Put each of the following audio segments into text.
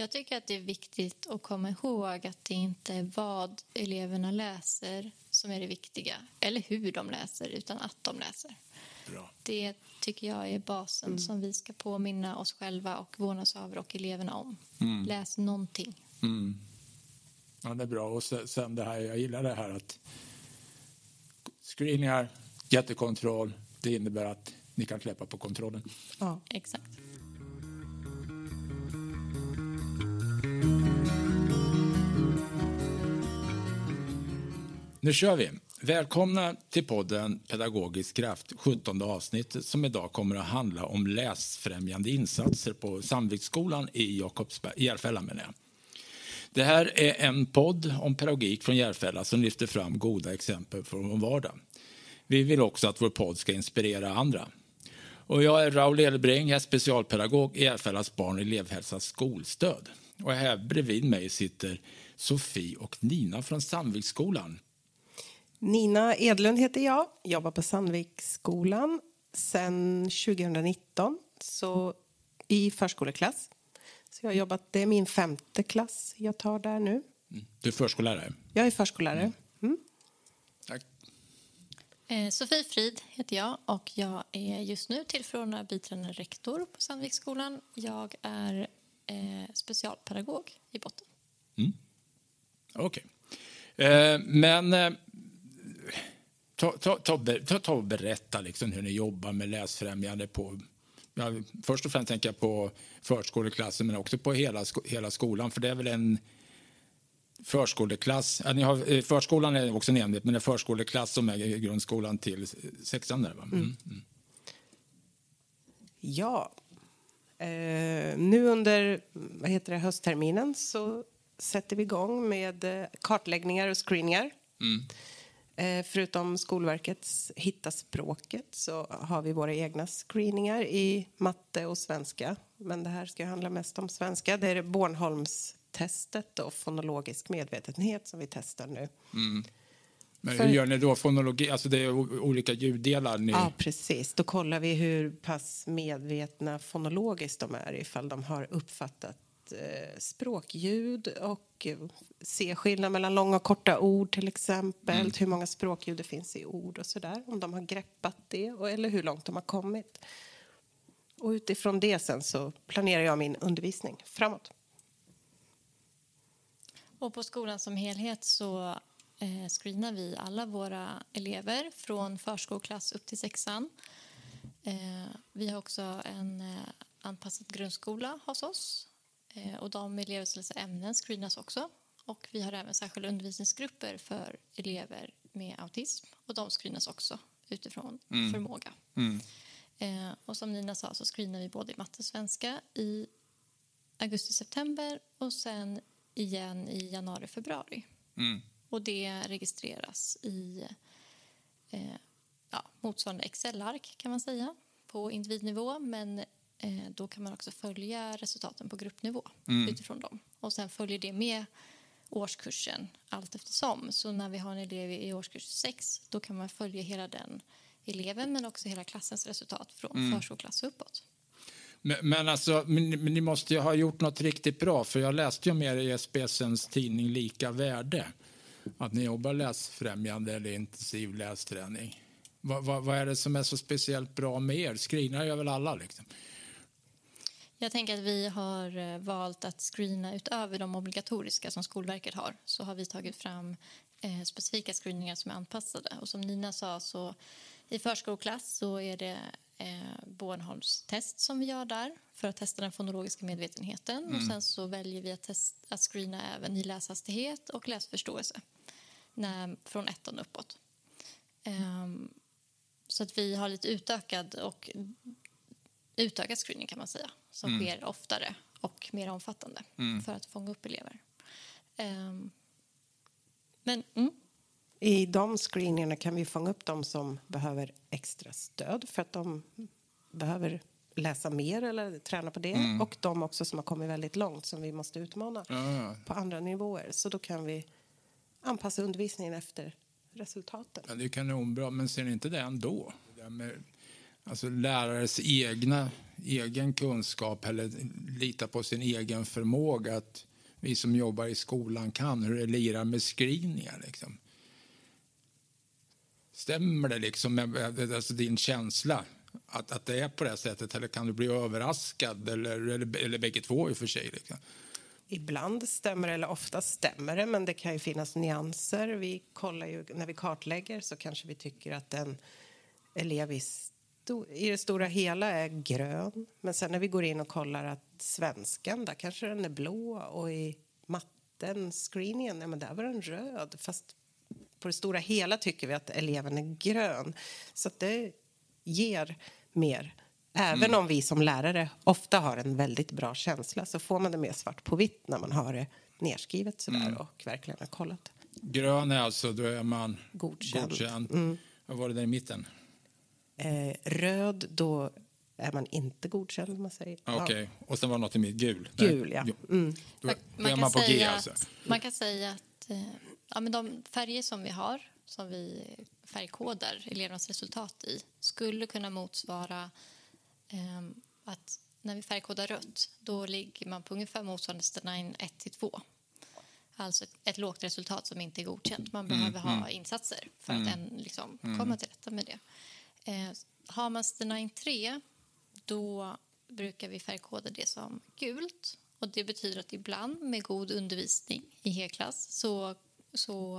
Jag tycker att det är viktigt att komma ihåg att det inte är vad eleverna läser som är det viktiga, eller hur de läser, utan att de läser. Bra. Det tycker jag är basen som vi ska påminna oss själva och vårdnadshavare och eleverna om. Läs någonting. Ja, det är bra. Och se- sen det här, jag gillar det här att screeningar, jättekontroll, det innebär att ni kan släppa på kontrollen. Ja. Exakt. Nu kör vi! Välkomna till podden Pedagogisk kraft, 17 avsnittet som idag kommer att handla om läsfrämjande insatser på Sandviksskolan i Jakobsberg, Järfälla menar jag. Det här är en podd om pedagogik från Järfälla som lyfter fram goda exempel från vår vardag. Vi vill också att vår podd ska inspirera andra. Och jag är Raul Elbring, jag är specialpedagog i Järfällas barn och elevhälsas skolstöd. Och här bredvid mig sitter Sofie och Nina från Sandviksskolan. Nina Edlund heter jag, jobbar på Sandviksskolan sen 2019 så i förskoleklass. Så jag har jobbat, det är min femte klass jag tar där nu. Du är förskollärare. Jag är förskollärare. Mm. Tack. Eh, Sofie Frid heter jag och jag är just nu tillförordnad biträdande rektor på Sandviksskolan. Jag är eh, specialpedagog i botten. Okej. Eh, men ta, ta, ta, ta, ta och berätta liksom hur ni jobbar med läsfrämjande på ja, Först och främst tänker jag på förskoleklassen men också på hela, hela skolan för det är väl en förskoleklass. Ja, ni har, eh, förskolan är också enhet men det är förskoleklass som är grundskolan till sexan. Där, va? Mm. Mm. Ja. Eh, nu under vad heter det, höstterminen så sätter vi igång med eh, kartläggningar och screeningar. Eh, förutom Skolverkets Hitta språket så har vi våra egna screeningar i matte och svenska. Men det här ska handla mest om svenska. Det är Bornholmstestet och fonologisk medvetenhet som vi testar nu. Men För- hur gör ni då? Fonologi, alltså det är olika ljuddelar. Ni, Ja, precis. Då kollar vi hur pass medvetna fonologiskt de är ifall de har uppfattat eh, språkljud och eh, ser skillnad mellan långa och korta ord till exempel. Hur många språkljud det finns i ord och sådär. Om de har greppat det och, eller hur långt de har kommit. Och utifrån det sen så planerar jag min undervisning framåt. Och på skolan som helhet så eh, screenar vi alla våra elever från förskoleklass upp till sexan. Eh, vi har också en eh, anpassad grundskola hos oss. Eh, och de läser ämnen screenas också. Och vi har även särskilda undervisningsgrupper för elever med autism. Och de screenas också utifrån förmåga. Eh, och som Nina sa så screenar vi både i matte och svenska i augusti-september och sen igen i januari-februari. Och det registreras i eh, ja, motsvarande Excel-ark kan man säga på individnivå men då kan man också följa resultaten på gruppnivå utifrån dem. Och sen följer det med årskursen allt eftersom. Så när vi har en elev i årskurs 6 då kan man följa hela den eleven men också hela klassens resultat från förskoleklass och uppåt. Men, men, alltså, men, men ni måste ju ha gjort något riktigt bra, för jag läste ju om er i SPSens tidning Lika värde. Att ni jobbar läsfrämjande eller intensiv lästräning. Vad, vad, vad är det som är så speciellt bra med er? Screenar gör väl alla? Liksom. Jag tänker att vi har eh, valt att screena utöver de obligatoriska som Skolverket har. Så har vi tagit fram eh, specifika screeningar som är anpassade. Och som Nina sa så i förskoleklass så är det eh, Bornholms test som vi gör där för att testa den fonologiska medvetenheten. Och sen så väljer vi att, test, att screena även i läshastighet och läsförståelse när, från ettan uppåt. Ehm, så att vi har lite utökad och utökad screening kan man säga som sker oftare och mer omfattande för att fånga upp elever. Ehm, men mm, I de screeningarna kan vi fånga upp de som behöver extra stöd för att de behöver läsa mer eller träna på det. Och de också som har kommit väldigt långt som vi måste utmana Ja, på andra nivåer. Så då kan vi anpassa undervisningen efter resultaten. ja, det är kanonbra, men ser ni inte det ändå? Det där med alltså lärares egna, egen kunskap eller lita på sin egen förmåga att vi som jobbar i skolan kan, hur det lirar med skrivningar. Liksom. Stämmer det liksom med alltså din känsla att, att det är på det sättet eller kan du bli överraskad eller, eller, eller bägge två i och för sig? Liksom? Ibland stämmer det, eller ofta stämmer det, men det kan ju finnas nyanser. Vi kollar ju, när vi kartlägger så kanske vi tycker att en elev i, i det stora hela är grön. Men sen när vi går in och kollar att svenskan, där kanske den är blå och i matten, screeningen, ja, men där var den röd. Fast på det stora hela tycker vi att eleven är grön. Så det ger mer. Även mm. om vi som lärare ofta har en väldigt bra känsla så får man det mer svart på vitt när man har det nerskrivet sådär mm. och verkligen har kollat. Grön är alltså, då är man godkänd. godkänd. Mm. Vad var det där i mitten? Eh, röd, då är man inte godkänd. Man säger. Okej, okay. ja. och sen var det något i mitt gul. Gul, ja. Mm. Då, då är man på G alltså. Man kan säga att eh, ja, men de färger som vi har, som vi färgkodar elevernas resultat i, skulle kunna motsvara eh, att när vi färgkodar rött, då ligger man på ungefär motsvarande Stenine 1 2. Alltså ett, ett, lågt resultat som inte är godkänt. Man mm, behöver mm. ha insatser för mm. att en, liksom, mm. komma till rätta med det. Eh, har man Stenine 3, då brukar vi färgkoda det som gult. Och Det betyder att ibland med god undervisning i helklass så, så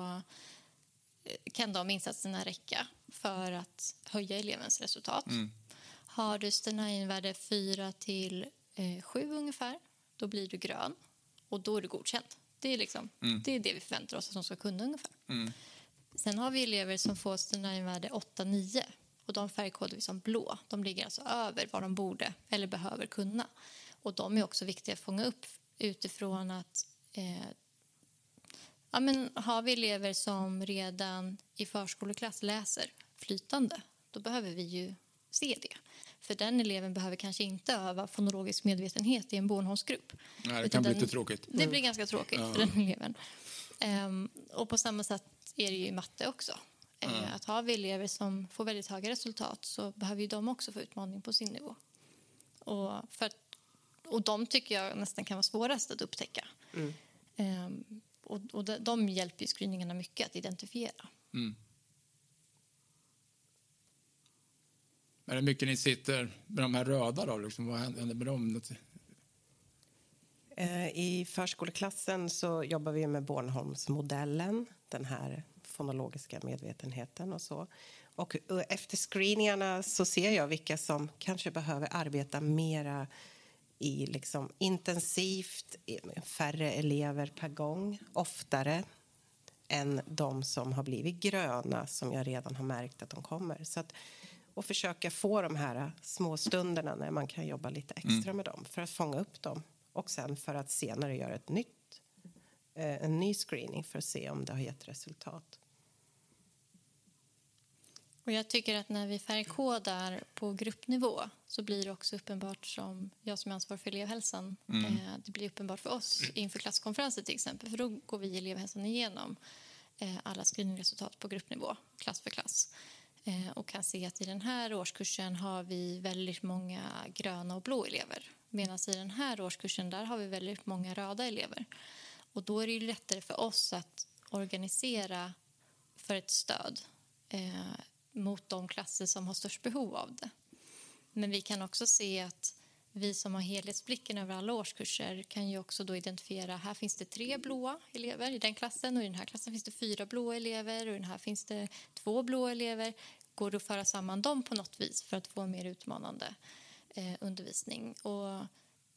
eh, kan de insatserna räcka för att höja elevens resultat. Mm. Har du Stenine-värde 4 till eh, 7 ungefär, då blir du grön och då är du godkänd. Det är, liksom, mm. det, är det vi förväntar oss att de ska kunna ungefär. Mm. Sen har vi elever som får Stenine-värde 8-9 och de färgkodar vi som blå. De ligger alltså över vad de borde eller behöver kunna. Och de är också viktiga att fånga upp utifrån att eh, ja, men har vi elever som redan i förskoleklass läser flytande, då behöver vi ju se det. För den eleven behöver kanske inte öva fonologisk medvetenhet i en Bornholmsgrupp. Nej, det kan bli lite tråkigt. Det blir ganska tråkigt ja. för den eleven. Um, och på samma sätt är det ju i matte också. Mm. Att har vi elever som får väldigt höga resultat så behöver ju de också få utmaning på sin nivå. Och, för att, och de tycker jag nästan kan vara svårast att upptäcka. Mm. Um, och, och de, de hjälper ju screeningarna mycket att identifiera. Mm. Är det mycket ni sitter med de här röda då? Liksom, vad händer med dem? Eh, I förskoleklassen så jobbar vi med Bornholmsmodellen, den här fonologiska medvetenheten och så. Och efter screeningarna så ser jag vilka som kanske behöver arbeta mera i liksom intensivt, färre elever per gång, oftare än de som har blivit gröna som jag redan har märkt att de kommer. Så att, och försöka få de här små stunderna när man kan jobba lite extra mm. med dem för att fånga upp dem och sen för att senare göra ett nytt, eh, en ny screening för att se om det har gett resultat. Och jag tycker att när vi färgkodar på gruppnivå så blir det också uppenbart som jag som är ansvarig för elevhälsan. Mm. Eh, det blir uppenbart för oss inför klasskonferenser till exempel. För då går vi i elevhälsan igenom eh, alla screeningresultat på gruppnivå, klass för klass. Eh, och kan se att i den här årskursen har vi väldigt många gröna och blå elever. Medan i den här årskursen där har vi väldigt många röda elever. Och då är det lättare för oss att organisera för ett stöd eh, mot de klasser som har störst behov av det. Men vi kan också se att vi som har helhetsblicken över alla årskurser kan ju också då identifiera här finns det tre blåa elever i den klassen och i den här klassen finns det fyra blåa elever och i den här finns det två blåa elever. Går det att föra samman dem på något vis för att få en mer utmanande eh, undervisning? Och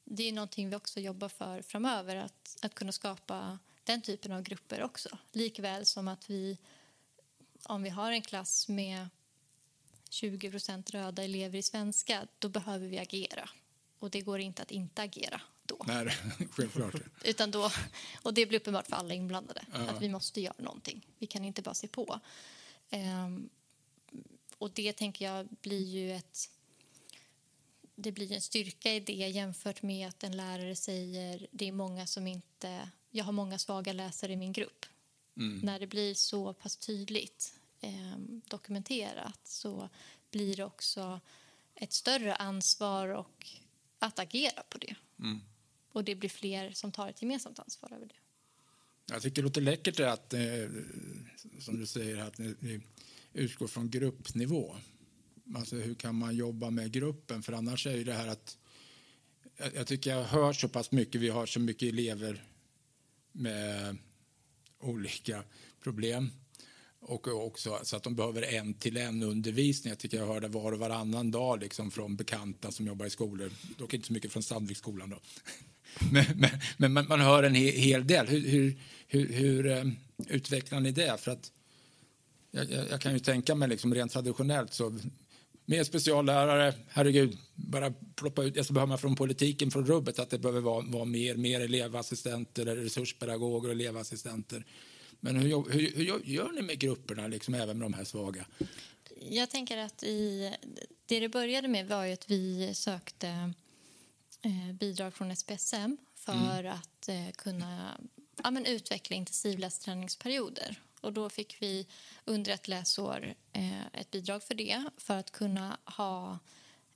det är någonting vi också jobbar för framöver, att, att kunna skapa den typen av grupper också. Likväl som att vi, om vi har en klass med 20% röda elever i svenska, då behöver vi agera. Och det går inte att inte agera då. Nej, självklart. Utan då, och det blir uppenbart för alla inblandade ja. att vi måste göra någonting. Vi kan inte bara se på. Um, och det tänker jag blir ju ett det blir en styrka i det jämfört med att en lärare säger det är många som inte... Jag har många svaga läsare i min grupp. Mm. När det blir så pass tydligt eh, dokumenterat så blir det också ett större ansvar och att agera på det. Och det blir fler som tar ett gemensamt ansvar över det. Jag tycker det låter läckert att, eh, som du säger, att ni, utgår från gruppnivå. Alltså hur kan man jobba med gruppen? För annars är ju det här att jag, jag tycker jag hör så pass mycket, vi har så mycket elever med olika problem och också så att de behöver en till en undervisning. Jag tycker jag hör det var och varannan dag liksom från bekanta som jobbar i skolor. Dock inte så mycket från Sandviksskolan då. men, men, men man, man, hör en hel, hel del. Hur, hur, hur, hur um, utvecklar ni det? För att jag, jag, jag, kan ju tänka mig liksom rent traditionellt så mer speciallärare, herregud, bara ploppa ut, jag behöver man från politiken, från rubbet att det behöver vara, vara mer, mer elevassistenter eller resurspedagoger och elevassistenter. Men hur, hur, hur gör ni med grupperna, liksom, även med de här svaga? Jag tänker att i, det det började med var att vi sökte eh, bidrag från SPSM för mm. att eh, kunna ja, men utveckla intensivlästräningsperioder. Och då fick vi under ett läsår eh, ett bidrag för det för att kunna ha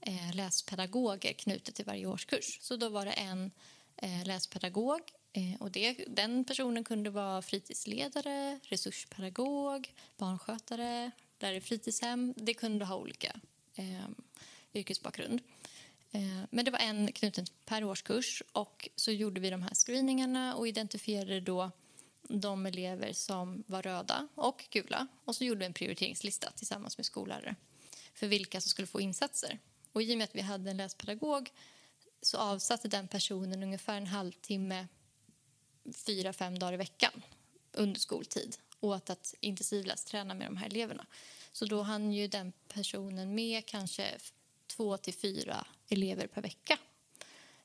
eh, läspedagoger knutet till varje årskurs. Så då var det en eh, läspedagog eh, och det, den personen kunde vara fritidsledare, resurspedagog, barnskötare, lärare i fritidshem. Det kunde ha olika eh, yrkesbakgrund. Eh, men det var en knuten per årskurs och så gjorde vi de här screeningarna och identifierade då de elever som var röda och gula. Och så gjorde vi en prioriteringslista tillsammans med skollärare för vilka som skulle få insatser. Och I och med att vi hade en läspedagog så avsatte den personen ungefär en halvtimme fyra, fem dagar i veckan under skoltid åt att intensivlästräna med de här eleverna. Så då hann ju den personen med kanske två till fyra elever per vecka.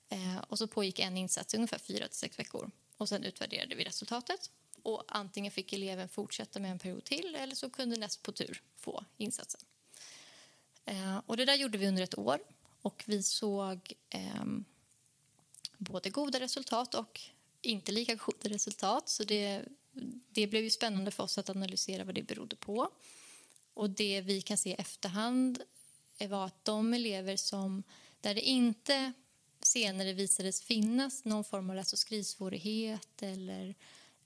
Eh, och så pågick en insats i ungefär fyra till sex veckor. Och sen utvärderade vi resultatet. Och antingen fick eleven fortsätta med en period till eller så kunde näst på tur få insatsen. Eh, och det där gjorde vi under ett år och vi såg eh, både goda resultat och inte lika goda resultat. Så det, det blev ju spännande för oss att analysera vad det berodde på. Och det vi kan se i efterhand var att de elever som där det inte senare visades finnas någon form av läs och skrivsvårighet eller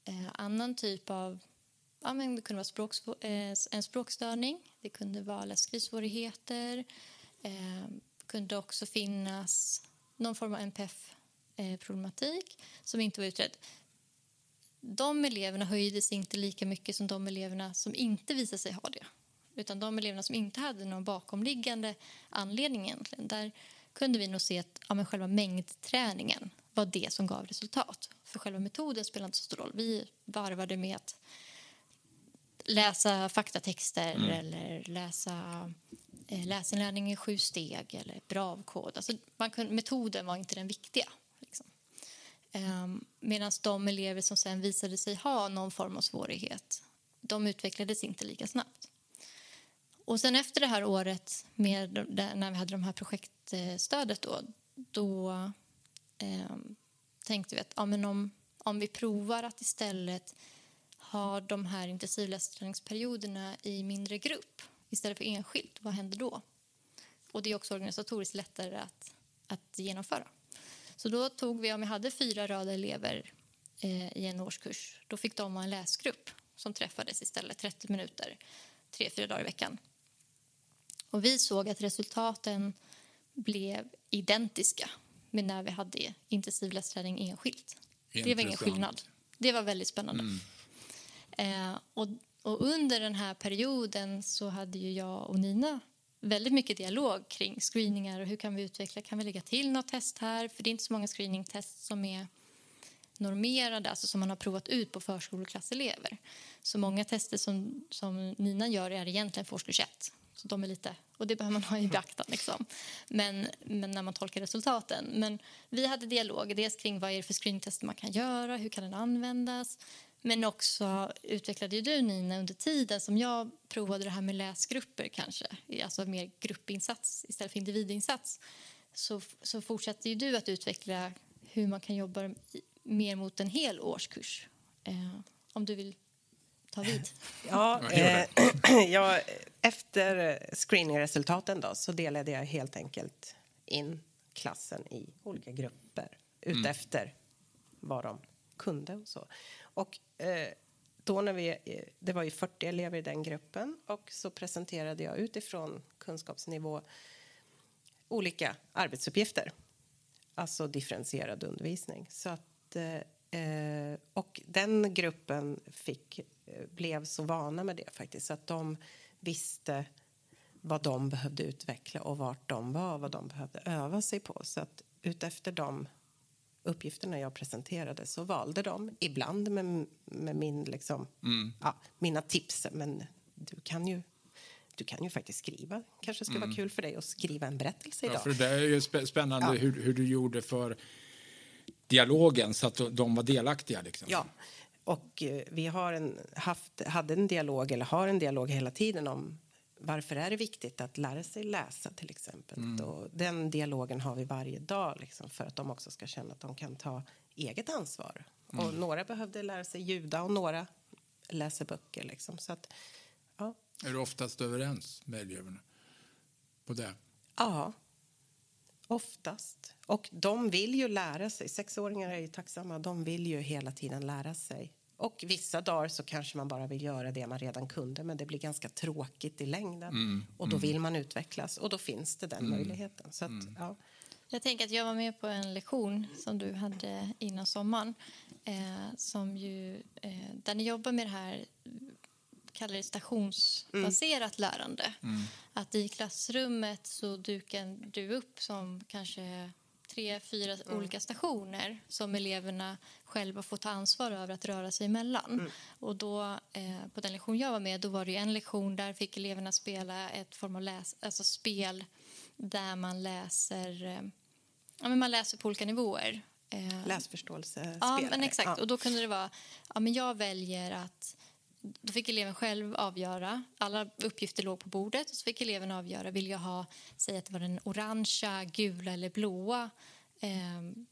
eh, annan typ av... Ja, men det kunde vara språk, eh, en språkstörning, det kunde vara läs och skrivsvårigheter. Eh, kunde också finnas någon form av NPF-problematik eh, som inte var utredd. De eleverna höjdes inte lika mycket som de eleverna som inte visade sig ha det. Utan de eleverna som inte hade någon bakomliggande anledning egentligen, där kunde vi nog se att ja, men själva mängdträningen var det som gav resultat. För själva metoden spelade inte så stor roll. Vi varvade med att läsa faktatexter mm. eller läsa eh, läsinlärning i sju steg eller bravkod. Alltså, man kunde, metoden var inte den viktiga. Liksom. Um, Medan de elever som sen visade sig ha någon form av svårighet de utvecklades inte lika snabbt. Och sen efter det här året med, när vi hade de här projektstödet då, då eh, tänkte vi att ja, men om, om vi provar att istället ha de här intensivlästräningsperioderna i mindre grupp istället för enskilt, vad händer då? Och det är också organisatoriskt lättare att, att genomföra. Så då tog vi, om vi hade fyra röda elever eh, i en årskurs, då fick de ha en läsgrupp som träffades istället 30 minuter, tre, fyra dagar i veckan. Och vi såg att resultaten blev identiska med när vi hade intensivlästräning enskilt. Det var ingen skillnad. Det var väldigt spännande. Mm. Eh, och, och, under den här perioden så hade ju jag och Nina väldigt mycket dialog kring screeningar och hur kan vi utveckla, kan vi lägga till något test här? För det är inte så många screeningtest som är normerade, alltså som man har provat ut på förskoleklasselever. Så många tester som, som Nina gör är egentligen för årskurs 1 så de är lite, och det behöver man ha i beaktan. Liksom. Men, men när man tolkar resultaten. Men vi hade dialog dels kring vad är det för screeningtester man kan göra, hur kan den användas. Men också utvecklade ju du, Nina, under tiden som jag provade det här med läsgrupper kanske, alltså mer gruppinsats istället för individinsats, så, så fortsatte ju du att utveckla hur man kan jobba mer mot en hel årskurs. Eh, om du vill ta vid. Ja, eh, ja, efter screeningresultaten då, så delade jag helt enkelt in klassen i olika grupper utefter vad de kunde och så. Och eh, då när vi, eh, det var ju 40 elever i den gruppen och så presenterade jag utifrån kunskapsnivå olika arbetsuppgifter. Alltså differentierad undervisning. Så att, eh, eh, och den gruppen fick, blev så vana med det faktiskt så att de visste vad de behövde utveckla och vart de var, vad de behövde öva sig på. Så att utefter de uppgifterna jag presenterade så valde de, ibland med, med min, liksom, ja, mina tips, men du kan ju du kan ju faktiskt skriva. kanske skulle vara kul för dig att skriva en berättelse idag. Ja, för det är ju spä- spännande Ja. hur, hur du gjorde för dialogen så att de var delaktiga. Liksom. Ja, och eh, vi har en, haft, hade en dialog, eller har en dialog hela tiden om varför är det viktigt att lära sig läsa till exempel. Och den dialogen har vi varje dag liksom, för att de också ska känna att de kan ta eget ansvar. Och några behövde lära sig ljuda och några läser böcker. Liksom. Så att, ja. Är du oftast överens med eleverna på det? Ja, oftast. Och de vill ju lära sig. Sexåringar är ju tacksamma. De vill ju hela tiden lära sig. Och vissa dagar så kanske man bara vill göra det man redan kunde men det blir ganska tråkigt i längden. och då vill man utvecklas och då finns det den möjligheten. Så att, ja. Jag tänker att jag var med på en lektion som du hade innan sommaren eh, som ju, eh, där ni jobbar med det här kallar det stationsbaserat lärande. Att i klassrummet så dukar du upp som kanske tre, fyra olika stationer som eleverna själva får ta ansvar över att röra sig emellan. Och då, eh, på den lektion jag var med då var det en lektion där fick eleverna spela ett form av läs, alltså spel där man läser, eh, ja, men man läser på olika nivåer. Eh, Läsförståelsespelare. Ja, men exakt. Ja. Och då kunde det vara, ja men jag väljer att då fick eleven själv avgöra. Alla uppgifter låg på bordet. och så fick eleven avgöra. Vill jag ha, säg att det var den orangea, gula eller blåa ehm,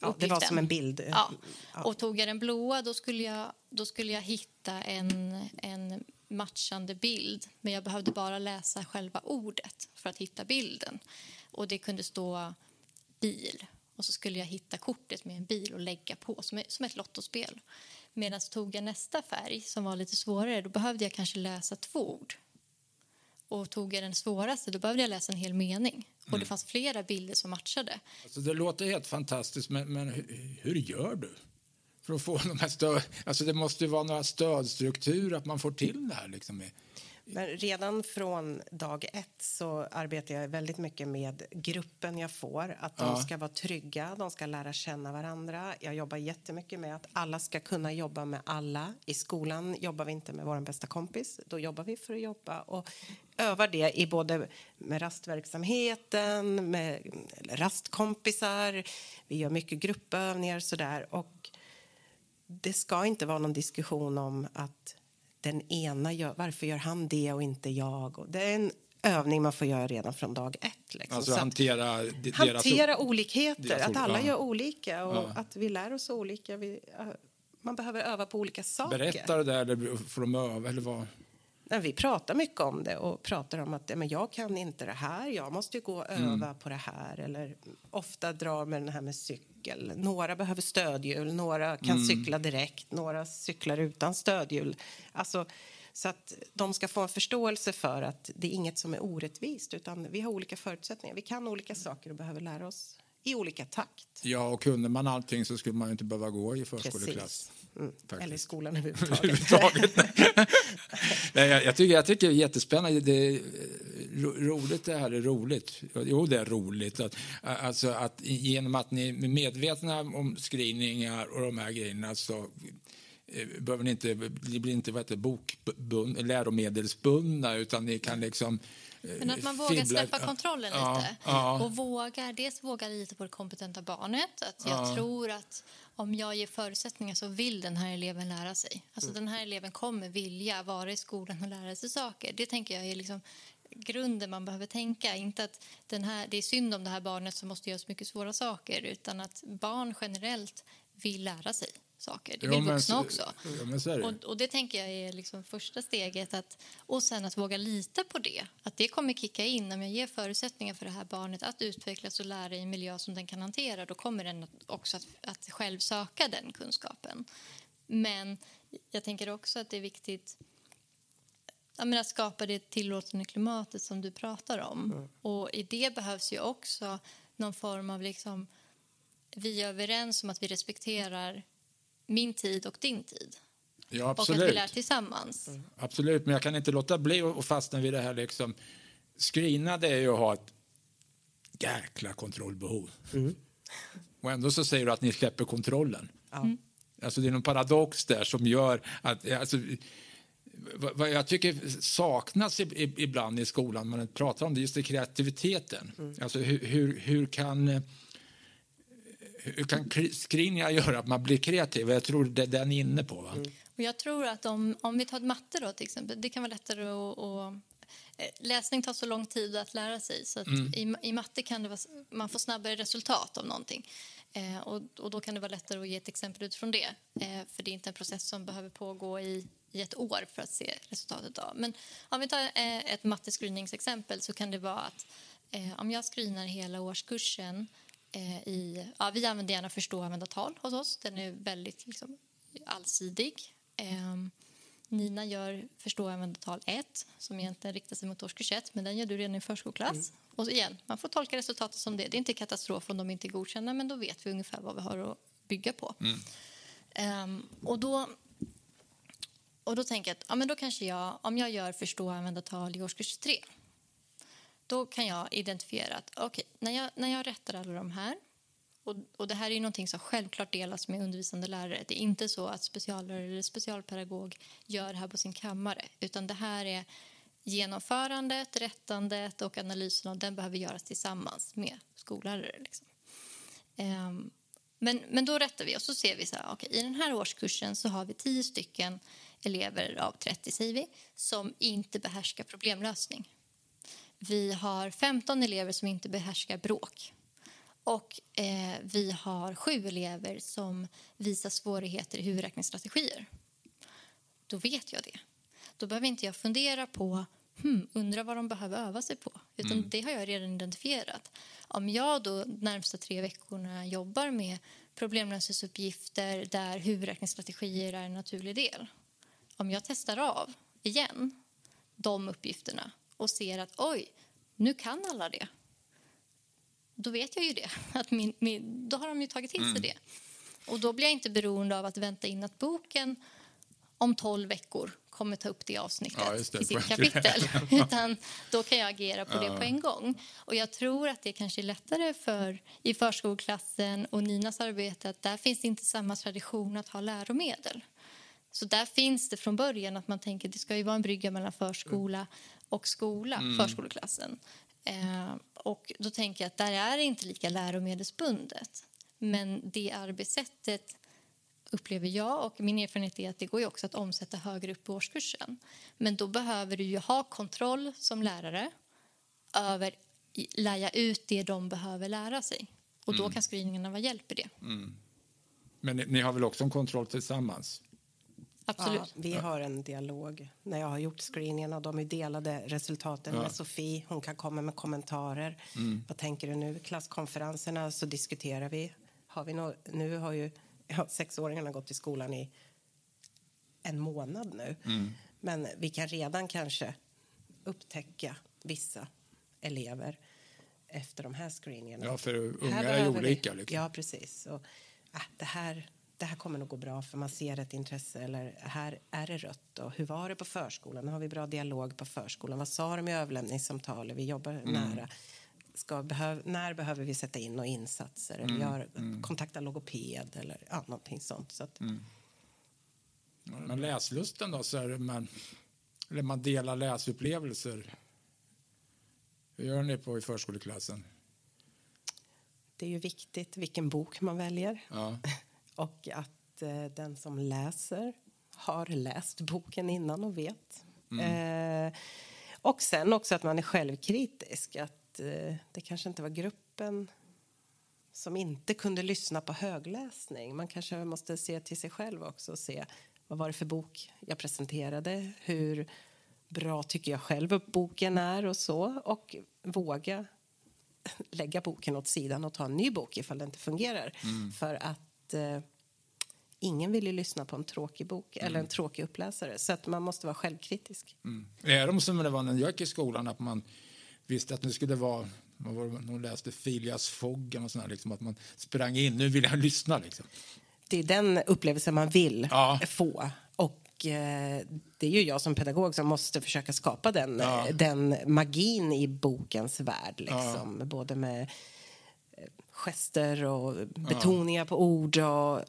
ja, det var som en bild. Ja. Och tog jag den blåa då skulle jag, då skulle jag hitta en, en matchande bild. Men jag behövde bara läsa själva ordet för att hitta bilden. Och det kunde stå bil. Och så skulle jag hitta kortet med en bil och lägga på som, som ett lottospel. Medan tog jag nästa färg som var lite svårare då behövde jag kanske läsa två ord. Och tog jag den svåraste då behövde jag läsa en hel mening. Och det fanns flera bilder som matchade. Alltså, det låter helt fantastiskt, men, men hur, hur gör du? För att få de här stöd... Alltså, det måste ju vara några stödstrukturer, att man får till det här. Liksom. Men redan från dag ett så arbetar jag väldigt mycket med gruppen jag får. Att de Ja. ska vara trygga, de ska lära känna varandra. Jag jobbar jättemycket med att alla ska kunna jobba med alla. I skolan jobbar vi inte med vår bästa kompis. Då jobbar vi för att jobba och övar det i både med rastverksamheten, med rastkompisar. Vi gör mycket gruppövningar sådär. Och det ska inte vara någon diskussion om att den ena gör, varför gör han det och inte jag? Och det är en övning man får göra redan från dag ett. Liksom. Alltså Så att hantera hantera olikheter, deras att alla ja. gör olika och Ja. att vi lär oss olika. Vi, man behöver öva på olika saker. Berättar det där, eller får de öva? Eller vad? Nej, vi pratar mycket om det och pratar om att men jag kan inte det här, jag måste ju gå och öva på det här. Eller ofta drar med den här med cykel. Några behöver stödhjul, några kan cykla direkt, några cyklar utan stödhjul. Alltså, så att de ska få en förståelse för att det är inget som är orättvist utan vi har olika förutsättningar. Vi kan olika saker och behöver lära oss i olika takt. Ja, och kunde man allting så skulle man inte behöva gå i förskoleklass. Mm. Eller i skolan överhuvudtaget. Nej, jag, jag, tycker, jag tycker det är jättespännande. Det är ro, roligt det här är roligt. Jo, det är roligt. Att, alltså att genom att ni är medvetna om screeningar och de här grejerna så eh, behöver ni inte, ni blir inte vad heter, bokbund, läromedelsbundna utan ni kan liksom eh, Men att man vågar fibbla- släppa kontrollen Ja, lite. ja. Och vågar, dels våga lita på det kompetenta barnet. Att jag Ja. tror att om jag ger förutsättningar så vill den här eleven lära sig. Alltså Mm. den här eleven kommer vilja vara i skolan och lära sig saker. Det tänker jag är liksom grunden man behöver tänka. Inte att den här, det är synd om det här barnet som måste göra så mycket svåra saker utan att barn generellt vill lära sig. Saker. Det vill vuxna också. Ja, men så är det. Och, och det tänker jag är liksom första steget. Att, och sen att våga lita på det. Att det kommer kicka in. Om jag ger förutsättningar för det här barnet att utvecklas och lära i en miljö som den kan hantera då kommer den också att, att själv söka den kunskapen. Men jag tänker också att det är viktigt att skapa det tillåtande klimatet som du pratar om. Mm. Och i det behövs ju också någon form av... liksom Vi är överens om att vi respekterar min tid och din tid. Ja, Och att vi absolut. lär tillsammans. Absolut, men jag kan inte låta bli att fastna vid det här liksom. Screena det är ju att ha ett jäkla kontrollbehov. Och ändå så säger du att ni släpper kontrollen. Ja. Alltså det är någon paradox där som gör att... Alltså, vad jag tycker saknas ibland i skolan, man pratar om det, just det kreativiteten. Alltså hur, hur, hur kan... Hur kan screeningar göra att man blir kreativ? Jag tror det är den är inne på. Va? Och jag tror att om, om vi tar matte då till exempel, det kan vara lättare att, att eh, Läsning tar så lång tid att lära sig så att i, i matte kan det vara, man får snabbare resultat av någonting. Eh, och, och då kan det vara lättare att ge ett exempel utifrån det. Eh, för det är inte en process som behöver pågå i, i ett år för att se resultatet av. Men om vi tar eh, ett mattescreeningsexempel så kan det vara att eh, om jag screenar hela årskursen i, ja, vi använder gärna förstå och använda tal hos oss. Den är väldigt liksom, allsidig. Ehm, Nina gör förstå och använda tal 1 som egentligen riktar sig mot årskurs 1 men den gör du redan i förskoleklass. Och så igen, man får tolka resultatet som det. Det är inte katastrof om de inte är godkända men då vet vi ungefär vad vi har att bygga på. Ehm, och då och då tänker jag att ja, men då kanske jag, om jag gör förstå och använda tal i årskurs 3 då kan jag identifiera att okay, när, jag, när jag rättar alla de här och, och det här är ju någonting som självklart delas med undervisande lärare. Det är inte så att speciallärare eller specialpedagog gör det här på sin kammare utan det här är genomförandet, rättandet och analysen av den behöver göras tillsammans med skollärare. Liksom. Um, men, men då rättar vi och så ser vi så här, okay, i den här årskursen så har vi tio stycken elever av 30 säger vi, som inte behärskar problemlösning. Vi har 15 elever som inte behärskar bråk. Och eh, vi har sju elever som visar svårigheter i huvudräkningsstrategier. Då vet jag det. Då behöver inte jag fundera på hmm, undra vad de behöver öva sig på. Utan Det har jag redan identifierat. Om jag då de närmsta tre veckorna jobbar med problemlösningsuppgifter där huvudräkningsstrategier är en naturlig del. Om jag testar av igen de uppgifterna och ser att oj, nu kan alla det. Då vet jag ju det. Att min, min, då har de ju tagit till sig det. Och då blir jag inte beroende av att vänta in att boken om 12 veckor kommer ta upp det avsnittet Ja, det. i sitt kapitel. Utan då kan jag agera på det på en gång. Och jag tror att det kanske är lättare för i förskoleklassen och Ninas arbete att där finns det inte samma tradition att ha läromedel. Så där finns det från början att man tänker att det ska ju vara en brygga mellan förskola och skola, förskoleklassen. Eh, och då tänker jag att där är det inte lika läromedelsbundet. Men det arbetssättet upplever jag och min erfarenhet är att det går ju också att omsätta högre upp i årskursen. Men då behöver du ju ha kontroll som lärare över lära ut det de behöver lära sig. Och då kan screeningarna vara hjälp i det. Men ni, ni har väl också en kontroll tillsammans? Absolut. Ja, vi har en dialog. När jag har gjort screeningen och de är delade resultaten med Sofie. Hon kan komma med kommentarer. Vad tänker du nu? Klasskonferenserna så diskuterar vi. Har vi nå- nu har ju ja, sexåringarna gått i skolan i en månad nu. Men vi kan redan kanske upptäcka vissa elever efter de här screeningarna. Ja, för unga Här är ju olika. Liksom. Ja, precis. Och, äh, det, här, det här kommer nog gå bra för man ser ett intresse. Eller här är det rött. Och hur var det på förskolan? Har vi bra dialog på förskolan. Vad sa de i överlämningssamtalet? Vi jobbar Mm. nära. Ska, behöv, när behöver vi sätta in några insatser? Eller Mm. gör, kontakta logoped eller ja, någonting sånt. Så att, Mm. Men läslusten då? Så är man, eller man delar läsupplevelser. Hur gör ni på i förskoleklassen? Det är ju viktigt vilken bok man väljer. Ja. Och att eh, den som läser har läst boken innan och vet. Eh, och sen också att man är självkritisk. Att eh, det kanske inte var gruppen som inte kunde lyssna på högläsning. Man kanske måste se till sig själv också och se vad var det för bok jag presenterade, hur bra tycker jag själv upp boken är och så. Och våga lägga boken åt sidan och ta en ny bok ifall det inte fungerar. Mm. För att eh, ingen vill ju lyssna på en tråkig bok eller Mm. en tråkig uppläsare. Så att man måste vara självkritisk. Är de som det var när jag gick i skolan, att man visste att det skulle vara vad var det, hon läste Filias Foggen och sådär, liksom, att man sprang in, nu vill jag lyssna. Liksom. Det är den upplevelsen man vill Ja. få. Och eh, det är ju jag som pedagog som måste försöka skapa den, Ja. eh, den magin i bokens värld. Liksom. Både med gester och betoningar på ord och, eh,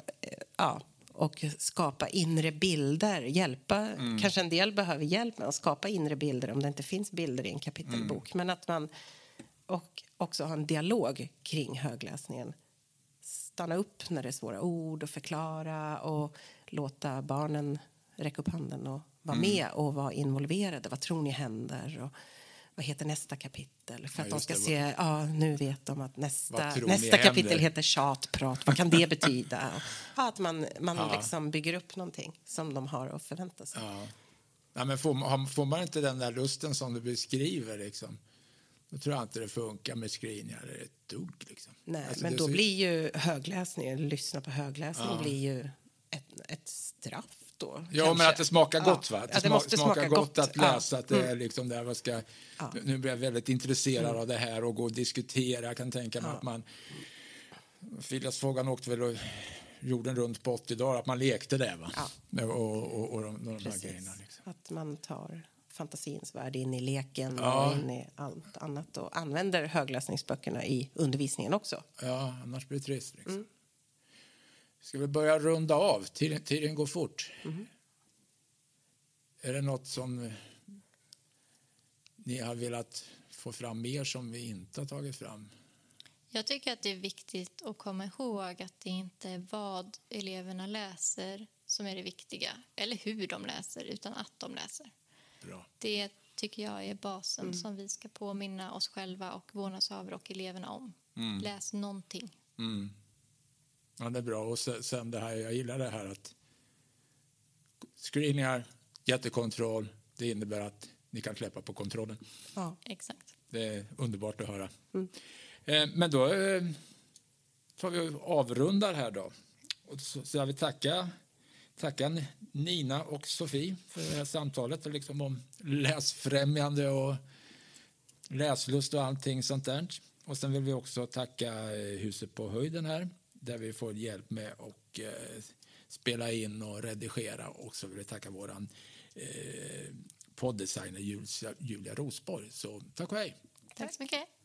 ja, och skapa inre bilder. Hjälpa, Mm. kanske en del behöver hjälp med att skapa inre bilder om det inte finns bilder i en kapitelbok. Men att man och också ha en dialog kring högläsningen stanna upp när det är svåra ord och förklara och låta barnen räcka upp handen och vara Mm. med och vara involverade. Vad tror ni händer? Och vad heter nästa kapitel? För Ja, att de just ska det. se, ja nu vet de att nästa, nästa kapitel händer? heter tjatprat. Vad kan det betyda? Ja, att man, man Ja. liksom bygger upp någonting som de har att förvänta sig. Ja. Ja, men får, man, får man inte den där lusten som du beskriver, liksom, då tror jag inte det funkar med screeningar ett dugg. Liksom. Nej, Alltså, men då ser- blir ju högläsning, lyssna på högläsning, Ja. blir ju ett, ett straff då. Ja, kanske. men att det smakar Ja. gott. Va? Att Ja, det, det sma- måste smakar smaka gott, gott. att Ja. Mm. läsa. Att det är liksom där, vad ska, Ja. Nu blir jag väldigt intresserad av det här och gå och diskutera. Jag kan tänka mig Ja. att man... Filias Fågan åkte väl och jorden runt på 80 dagar, att man lekte där. Va? Ja. Och, och, och, de, de här grejerna. Liksom. Att man tar fantasins värld in i leken Ja. och in i allt annat och använder högläsningsböckerna i undervisningen också. Ja, annars blir det trist. Liksom. Mm. Ska vi börja runda av? Tiden, tiden går fort. Mm. Är det nåt som ni har velat få fram mer som vi inte har tagit fram? Jag tycker att det är viktigt att komma ihåg att det inte är vad eleverna läser som är det viktiga, eller hur de läser, utan att de läser. Bra. Det tycker jag är basen som vi ska påminna oss själva och vårdnadshavare och eleverna om. Läs någonting. Mm. Ja, det är bra. Och se- sen det här, jag gillar det här att screeningar, jättekontroll, det innebär att ni kan släppa på kontrollen. Ja. Exakt. Det är underbart att höra. Eh, men då eh, tar vi och avrundar här då. Och så, så jag vill tacka, tacka Nina och Sofie för det här samtalet och liksom om läsfrämjande och läslust och allting sånt där. Och sen vill vi också tacka eh, Huset på höjden här där vi får hjälp med att eh, spela in och redigera. Och så vill vi tacka vår eh, poddesigner Julia, Julia Rosborg. Så tack och hej! Tack så mycket.